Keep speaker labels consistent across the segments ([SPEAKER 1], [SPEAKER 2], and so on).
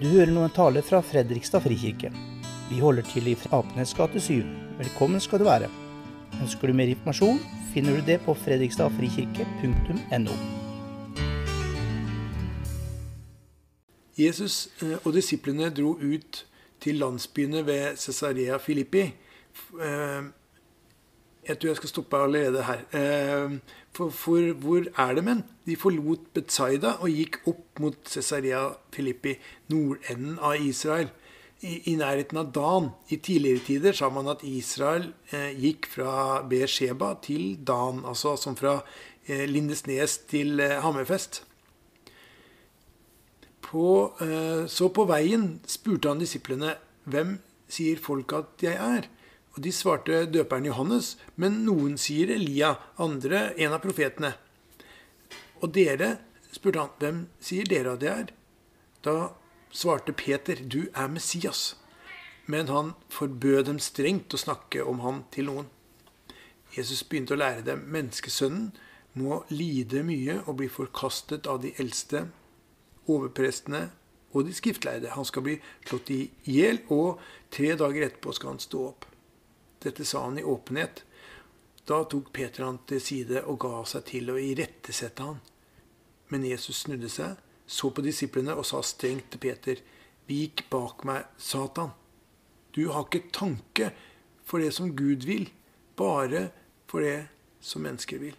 [SPEAKER 1] Du hører nå en tale fra Fredrikstad frikirke. Vi holder til i Apenes gate 7. Velkommen skal du være. Ønsker du mer informasjon, finner du det på fredrikstadfrikirke.no.
[SPEAKER 2] Jesus eh, og disiplene dro ut til landsbyene ved Cesarea Filippi. Jeg tror jeg skal stoppe allerede her. Eh, For, for hvor er det men? De forlot Betzaida og gikk opp mot Cesarea Filippi, nordenden av Israel, i, i nærheten av Dan. I tidligere tider sa man at Israel eh, gikk fra Beersheba til Dan, altså som fra eh, Lindesnes til eh, Hammerfest. På, eh, så på veien spurte han disiplene, hvem sier folk at jeg er? Og de svarte døperen Johannes, men noen sier Elia, andre en av profetene. Og dere, spurte han, hvem sier dere at det er? Da svarte Peter, du er Messias. Men han forbød dem strengt å snakke om han til noen. Jesus begynte å lære dem menneskesønnen må lide mye og bli forkastet av de eldste, overprestene og de skriftlærde. Han skal bli slått i hjel, og tre dager etterpå skal han stå opp. Dette sa han i åpenhet. Da tok Peter han til side og ga seg til å irettesette han. Men Jesus snudde seg, så på disiplene og sa strengt til Peter, Vik bak meg, Satan. Du har ikke tanke for det som Gud vil, bare for det som mennesker vil.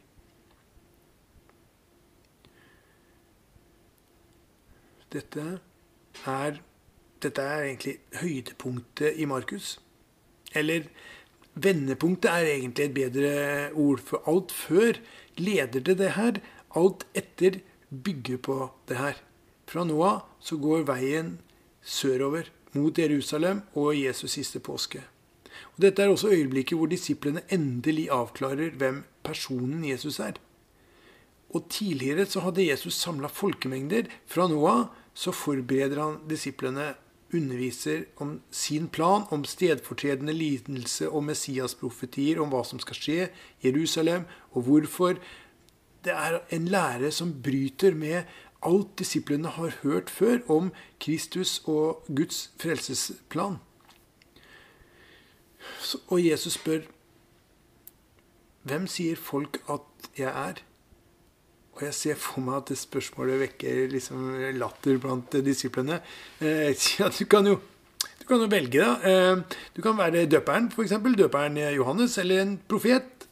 [SPEAKER 2] Dette er, dette er egentlig høydepunktet i Markus. Eller vendepunktet er egentlig et bedre ord, for alt før leder til det her. Alt etter bygger på det her. Fra nå av så går veien sørover mot Jerusalem og Jesus siste påske. Og Dette er også øyeblikket hvor disiplene endelig avklarer hvem personen Jesus er. Og Tidligere så hadde Jesus samla folkemengder. Fra nå av så forbereder han disiplene, underviser om sin plan, om stedfortredende lidelse og Messias-profetier, om hva som skal skje Jerusalem, og hvorfor. Det er en lære som bryter med alt disiplene har hørt før om Kristus og Guds frelsesplan. Og Jesus spør Hvem sier folk at jeg er? Og jeg ser for meg at det spørsmålet vekker liksom latter blant disiplene. Eh, ja, du kan jo du kan jo velge, da. Eh, du kan være døperen, f.eks. Døperen Johannes, eller en profet.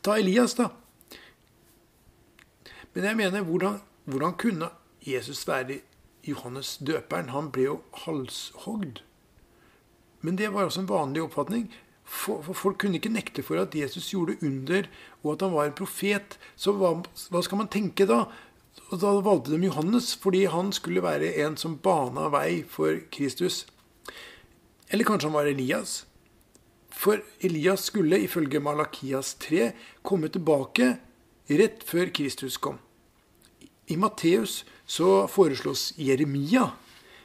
[SPEAKER 2] Ta Elias, da. Men jeg mener, hvordan, hvordan kunne Jesus være Johannes døperen? Han ble jo halshogd. Men det var også en vanlig oppfatning. Folk kunne ikke nekte for at Jesus gjorde under, og at han var en profet. Så hva, hva skal man tenke da? Og Da valgte de Johannes fordi han skulle være en som bana vei for Kristus. Eller kanskje han var Elias? For Elias skulle ifølge Malakias 3 komme tilbake rett før Kristus kom. I Matteus så foreslås Jeremia.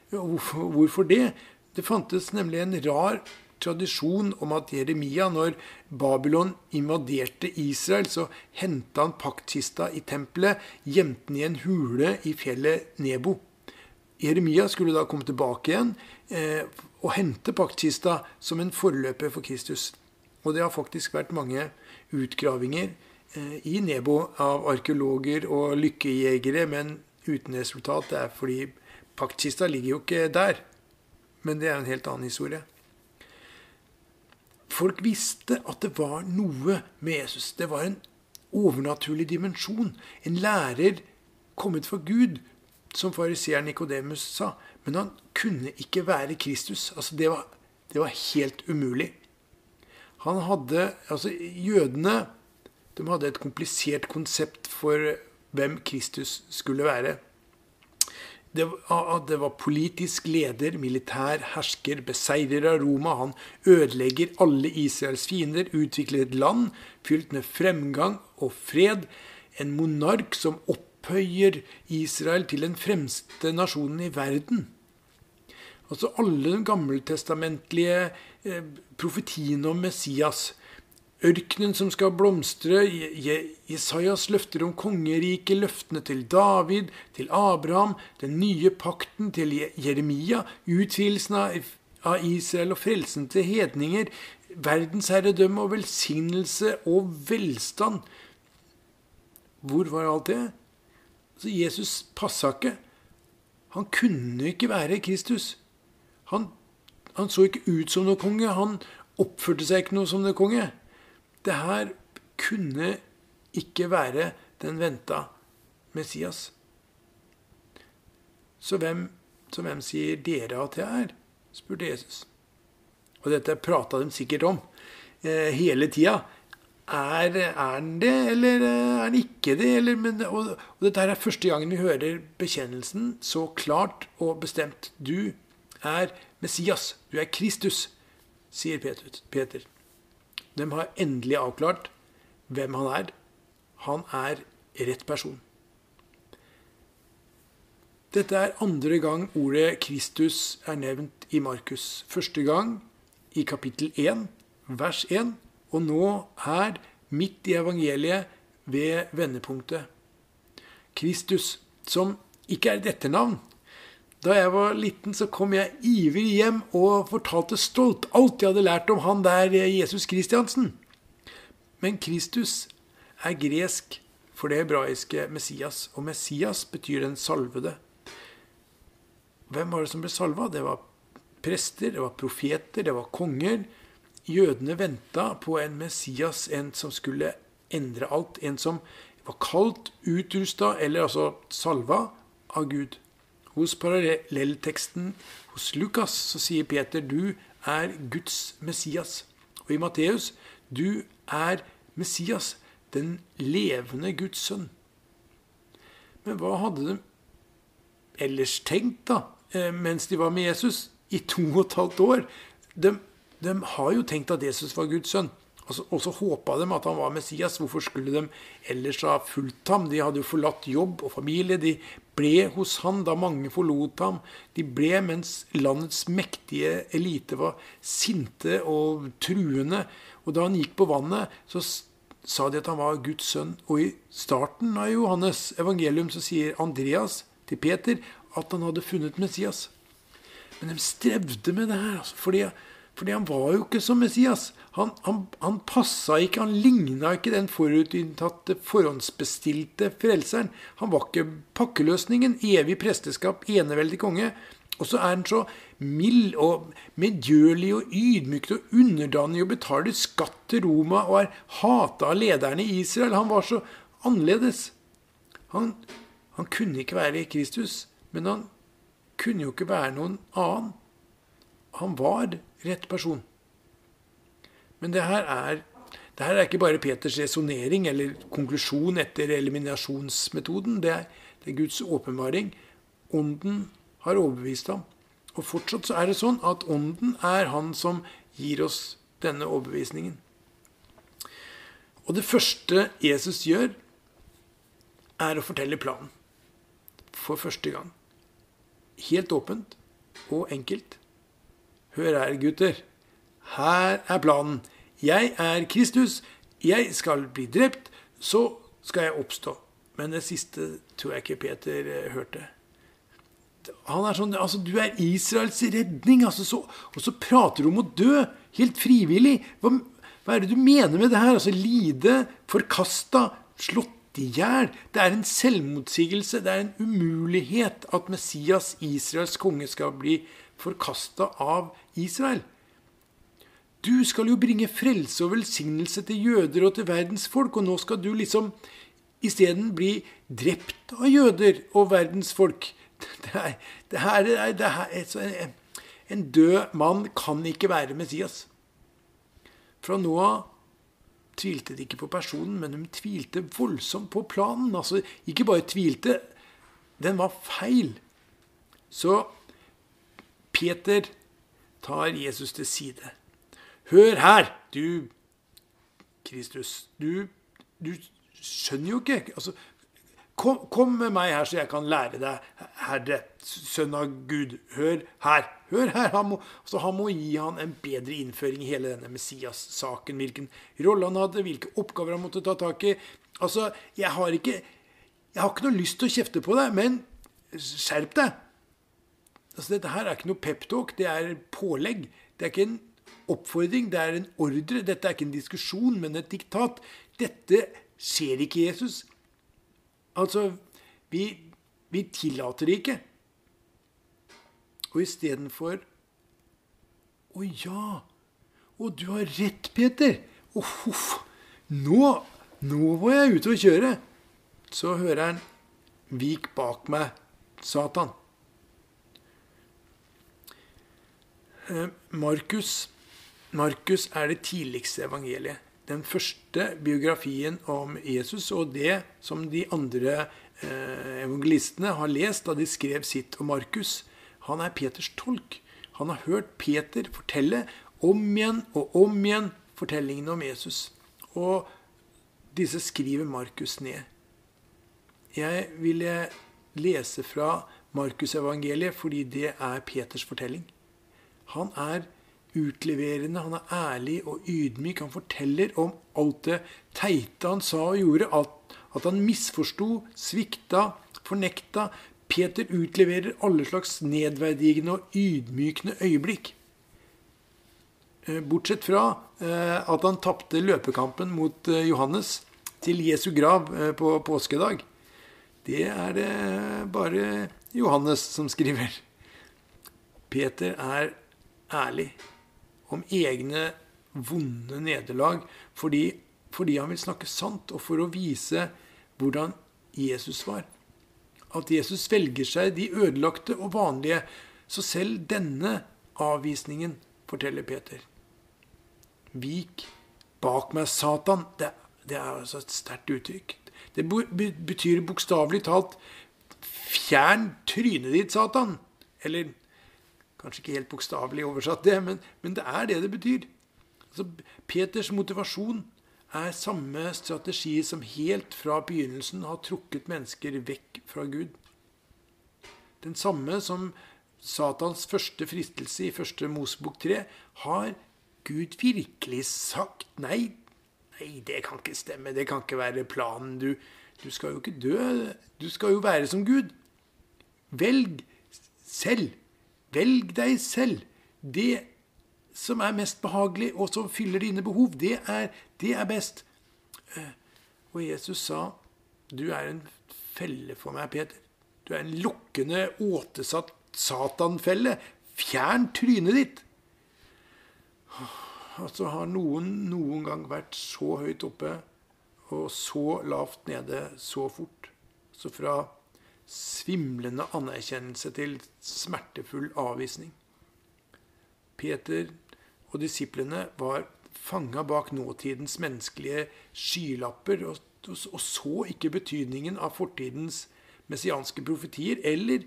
[SPEAKER 2] Hvorfor det? Det fantes nemlig en rar tradisjon om at Jeremia, når Babylon invaderte Israel, så henta han paktkista i tempelet, gjemte den i en hule i fjellet Nebo. Jeremia skulle da komme tilbake igjen eh, og hente paktkista som en forløper for Kristus. Og det har faktisk vært mange utgravinger eh, i Nebo av arkeologer og lykkejegere, men uten resultat. Det er fordi paktkista ligger jo ikke der. Men det er en helt annen historie. Folk visste at det var noe med Jesus. Det var en overnaturlig dimensjon. En lærer kommet fra Gud, som fariseeren Nikodemus sa. Men han kunne ikke være Kristus. Altså, det var, det var helt umulig. Han hadde, altså Jødene de hadde et komplisert konsept for hvem Kristus skulle være. Det var, det var politisk leder, militær hersker, beseirer av Roma. Han ødelegger alle Israels fiender, utvikler et land fylt med fremgang og fred. En monark som opphøyer Israel til den fremste nasjonen i verden. Altså Alle de gammeltestamentlige eh, profetiene om Messias ørkenen som skal blomstre. Jesajas løfter om kongeriket, løftene til David, til Abraham, den nye pakten til Jeremia, utvidelsen av Israel og frelsen til hedninger, verdensherredømme og velsignelse og velstand. Hvor var alt det? Så Jesus passa ikke. Han kunne ikke være Kristus. Han, han så ikke ut som noen konge. Han oppførte seg ikke noe som noen konge. Det her kunne ikke være den venta Messias. Så hvem, så hvem sier dere at jeg er? spurte Jesus. Og dette prata de sikkert om eh, hele tida. Er, er han det, eller er han ikke det? Eller, men, og, og, dette er første gangen vi hører bekjennelsen så klart og bestemt. Du er Messias. Du er Kristus, sier Peter. De har endelig avklart hvem han er. Han er rett person. Dette er andre gang ordet Kristus er nevnt i Markus. Første gang i kapittel 1, vers 1 og nå her, midt i evangeliet, ved vendepunktet. Kristus, som ikke er et etternavn. Da jeg var liten, så kom jeg ivrig hjem og fortalte stolt alt jeg hadde lært om han der Jesus Kristiansen. Men Kristus er gresk for det hebraiske Messias, og Messias betyr den salvede. Hvem var det som ble salva? Det var prester, det var profeter, det var konger, Jødene venta på en Messias, en som skulle endre alt. En som var kalt, utrusta eller altså salva av Gud. Hos parallellteksten hos Lukas så sier Peter du er Guds Messias. Og i Matteus du er Messias, den levende Guds sønn. Men hva hadde de ellers tenkt, da, eh, mens de var med Jesus i to og et halvt år? De de har jo tenkt at Jesus var Guds sønn. Og så håpa de at han var Messias. Hvorfor skulle de ellers ha fulgt ham? De hadde jo forlatt jobb og familie. De ble hos han da mange forlot ham. De ble mens landets mektige elite var sinte og truende. Og da han gikk på vannet, så sa de at han var Guds sønn. Og i starten av Johannes evangelium så sier Andreas til Peter at han hadde funnet Messias. Men de strevde med det her. Altså, fordi fordi han var jo ikke som Messias. Han, han, han passa ikke, han ligna ikke den forutinntatte, forhåndsbestilte frelseren. Han var ikke pakkeløsningen, evig presteskap, eneveldig konge. Og så er han så mild og medgjørlig og ydmykt og underdanig og betaler skatt til Roma og er hata av lederne i Israel. Han var så annerledes. Han, han kunne ikke være Kristus, men han kunne jo ikke være noen annen. Han var rett person. Men det her er, det her er ikke bare Peters resonnering eller konklusjon etter eliminasjonsmetoden. Det er, det er Guds åpenbaring. Ånden har overbevist ham. Og fortsatt så er det sånn at Ånden er han som gir oss denne overbevisningen. Og det første Jesus gjør, er å fortelle planen. For første gang. Helt åpent og enkelt. Hør her, gutter. Her er planen. Jeg er Kristus. Jeg skal bli drept. Så skal jeg oppstå. Men det siste tror jeg ikke Peter eh, hørte. Han er sånn, altså Du er Israels redning. Altså, så, og så prater du om å dø. Helt frivillig. Hva, hva er det du mener med det her? Altså Lide, forkasta, slått i hjel. Det er en selvmotsigelse. Det er en umulighet at Messias, Israels konge, skal bli forkasta av Israel. Du skal jo bringe frelse og velsignelse til jøder og til verdens folk, og nå skal du liksom isteden bli drept av jøder og verdens folk. Det er, det her, det er, en død mann kan ikke være Messias. Fra nå av tvilte de ikke på personen, men de tvilte voldsomt på planen. Altså, ikke bare tvilte, den var feil. Så Peter tar Jesus til side. Hør her, du Kristus. Du, du skjønner jo ikke altså, kom, kom, med meg her, så jeg kan lære deg, Herre, sønn av Gud. Hør her. Hør her. Han må, altså, han må gi han en bedre innføring i hele denne Messias-saken. Hvilken rolle han hadde, hvilke oppgaver han måtte ta tak i. Altså, jeg har ikke jeg har ikke noe lyst til å kjefte på deg, men skjerp deg. Altså, dette her er ikke noe peptalk, det er pålegg. Det er ikke en oppfordring, det er en ordre. Dette er ikke en diskusjon, men et diktat. Dette skjer ikke Jesus. Altså, vi, vi tillater det ikke. Og istedenfor Å ja! Å, du har rett, Peter! Å, huff! Nå, nå var jeg ute å kjøre! Så hører han Vik bak meg, Satan. Eh, Markus, Markus er det tidligste evangeliet. Den første biografien om Jesus, og det som de andre eh, evangelistene har lest da de skrev sitt om Markus. Han er Peters tolk. Han har hørt Peter fortelle om igjen og om igjen fortellingene om Jesus. Og disse skriver Markus ned. Jeg ville lese fra Markusevangeliet fordi det er Peters fortelling. Han er utleverende, han er ærlig og ydmyk. Han forteller om alt det teite han sa og gjorde. At, at han misforsto, svikta, fornekta. Peter utleverer alle slags nedverdigende og ydmykende øyeblikk. Eh, bortsett fra eh, at han tapte løpekampen mot eh, Johannes til Jesu grav på påskedag. Det er det bare Johannes som skriver. Peter er ærlig om egne vonde nederlag fordi, fordi, han vil snakke sant, og for å vise hvordan Jesus var. At Jesus velger seg de ødelagte og vanlige. Så selv denne avvisningen forteller Peter. Vik bak meg, Satan. Det, det er altså et sterkt uttrykk. Det betyr bokstavelig talt 'fjern trynet ditt, Satan'. Eller kanskje ikke helt bokstavelig oversatt, det, men, men, det er det det betyr. Altså, Peters motivasjon er samme strategi som helt fra begynnelsen har trukket mennesker vekk fra Gud. Den samme som Satans første fristelse i første Mosebok 3. Har Gud virkelig sagt nei Nei, det kan ikke stemme. Det kan ikke være planen. Du, du skal jo ikke dø. Du skal jo være som Gud. Velg selv. Velg deg selv. Det som er mest behagelig, og som fyller dine behov, det er, det er best. Eh, og Jesus sa, 'Du er en felle for meg, Peter. Du er en lukkende, åtesatt satanfelle. Fjern trynet ditt.' Altså, har noen noen gang vært så høyt oppe og så lavt nede så fort? Så fra svimlende anerkjennelse til smertefull avvisning. Peter og disiplene var fanga bak nåtidens menneskelige skylapper og, og, så ikke betydningen av fortidens messianske profetier eller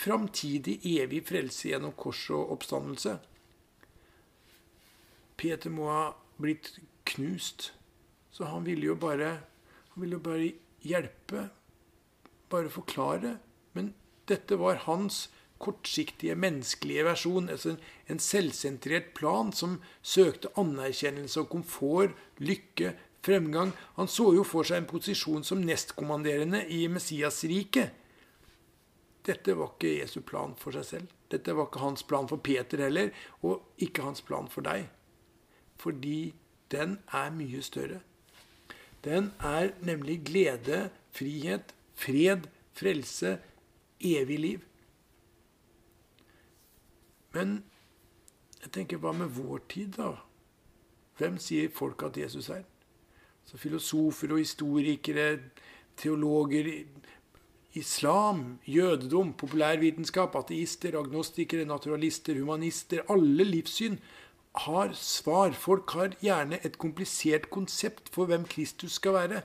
[SPEAKER 2] framtidig evig frelse gjennom kors og oppstandelse. Peter må ha blitt knust. Så han ville jo bare, ville jo bare hjelpe, bare forklare. Men dette var hans kortsiktige, menneskelige versjon. Altså en, en selvsentrert plan som søkte anerkjennelse og komfort, lykke, fremgang. Han så jo for seg en posisjon som nestkommanderende i Messias-riket. Dette var ikke Jesu plan for seg selv. Dette var ikke hans plan for Peter heller, og ikke hans plan for deg fordi den er mye større. Den er nemlig glede, frihet, fred, frelse, evig liv. Men jeg tenker, hva med vår tid, da? Hvem sier folk at Jesus er? Så filosofer og historikere, teologer, islam, jødedom, populærvitenskap, ateister, agnostikere, naturalister, humanister Alle livssyn har svar. Folk har gjerne et komplisert konsept for hvem Kristus skal være.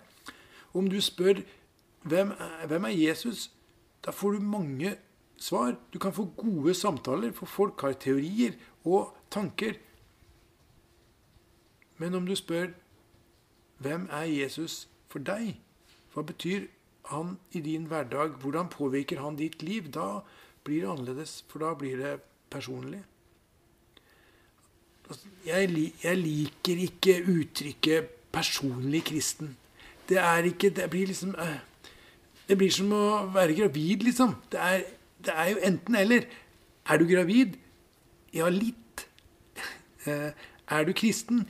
[SPEAKER 2] Om du spør hvem er, hvem er Jesus, da får du mange svar. Du kan få gode samtaler, for folk har teorier og tanker. Men om du spør hvem er Jesus for deg, hva betyr han i din hverdag? Hvordan påvirker han ditt liv? Da blir det annerledes, for da blir det personlig. Jeg, jeg liker ikke uttrykket 'personlig kristen'. Det er ikke Det blir liksom øh, Det blir som å være gravid, liksom. Det er, det er jo enten-eller. Er du gravid? Ja, litt. Eh, er du kristen?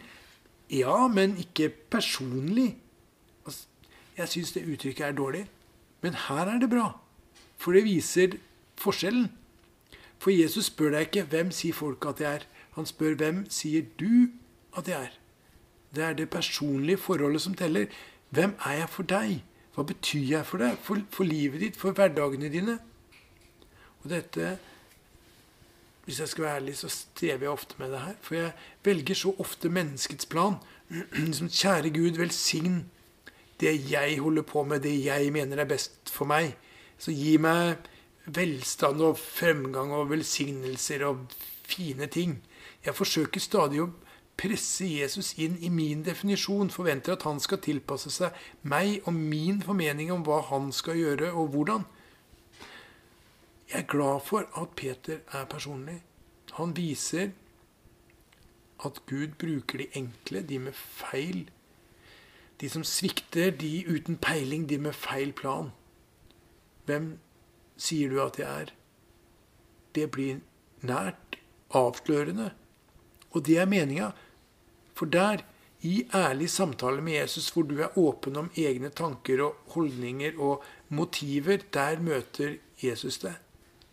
[SPEAKER 2] Ja, men ikke personlig. Jeg syns det uttrykket er dårlig. Men her er det bra. For det viser forskjellen. For Jesus spør deg ikke 'Hvem sier folk at jeg er?' Han spør 'Hvem sier du at jeg er?' Det er det personlige forholdet som teller. Hvem er jeg for deg? Hva betyr jeg for deg? For, for livet ditt? For hverdagene dine? Og dette Hvis jeg skal være ærlig, så strever jeg ofte med det her. For jeg velger så ofte menneskets plan. Som kjære Gud, velsign det jeg holder på med, det jeg mener er best for meg. Så gi meg velstand og fremgang og velsignelser og fine ting. Jeg forsøker stadig å presse Jesus inn i min definisjon, forventer at han skal tilpasse seg meg og min formening om hva han skal gjøre, og hvordan. Jeg er glad for at Peter er personlig. Han viser at Gud bruker de enkle, de med feil. De som svikter, de uten peiling, de med feil plan. Hvem sier du at jeg er? Det blir nært, avslørende. Og det er meninga. For der, i ærlig samtale med Jesus, hvor du er åpen om egne tanker og holdninger og motiver, der møter Jesus deg.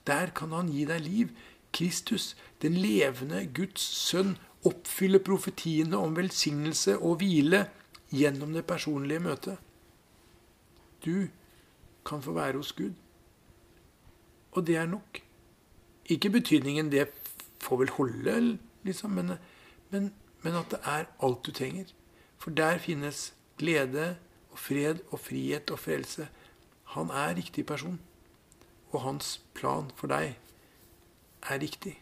[SPEAKER 2] Der kan han gi deg liv. Kristus, den levende Guds sønn, oppfyller profetiene om velsignelse og hvile gjennom det personlige møtet. Du kan få være hos Gud. Og det er nok. Ikke betydningen det får vel holde, liksom, men, men, men at det er alt du trenger. For der finnes glede og fred og frihet og frelse. Han er riktig person. Og hans plan for deg er riktig.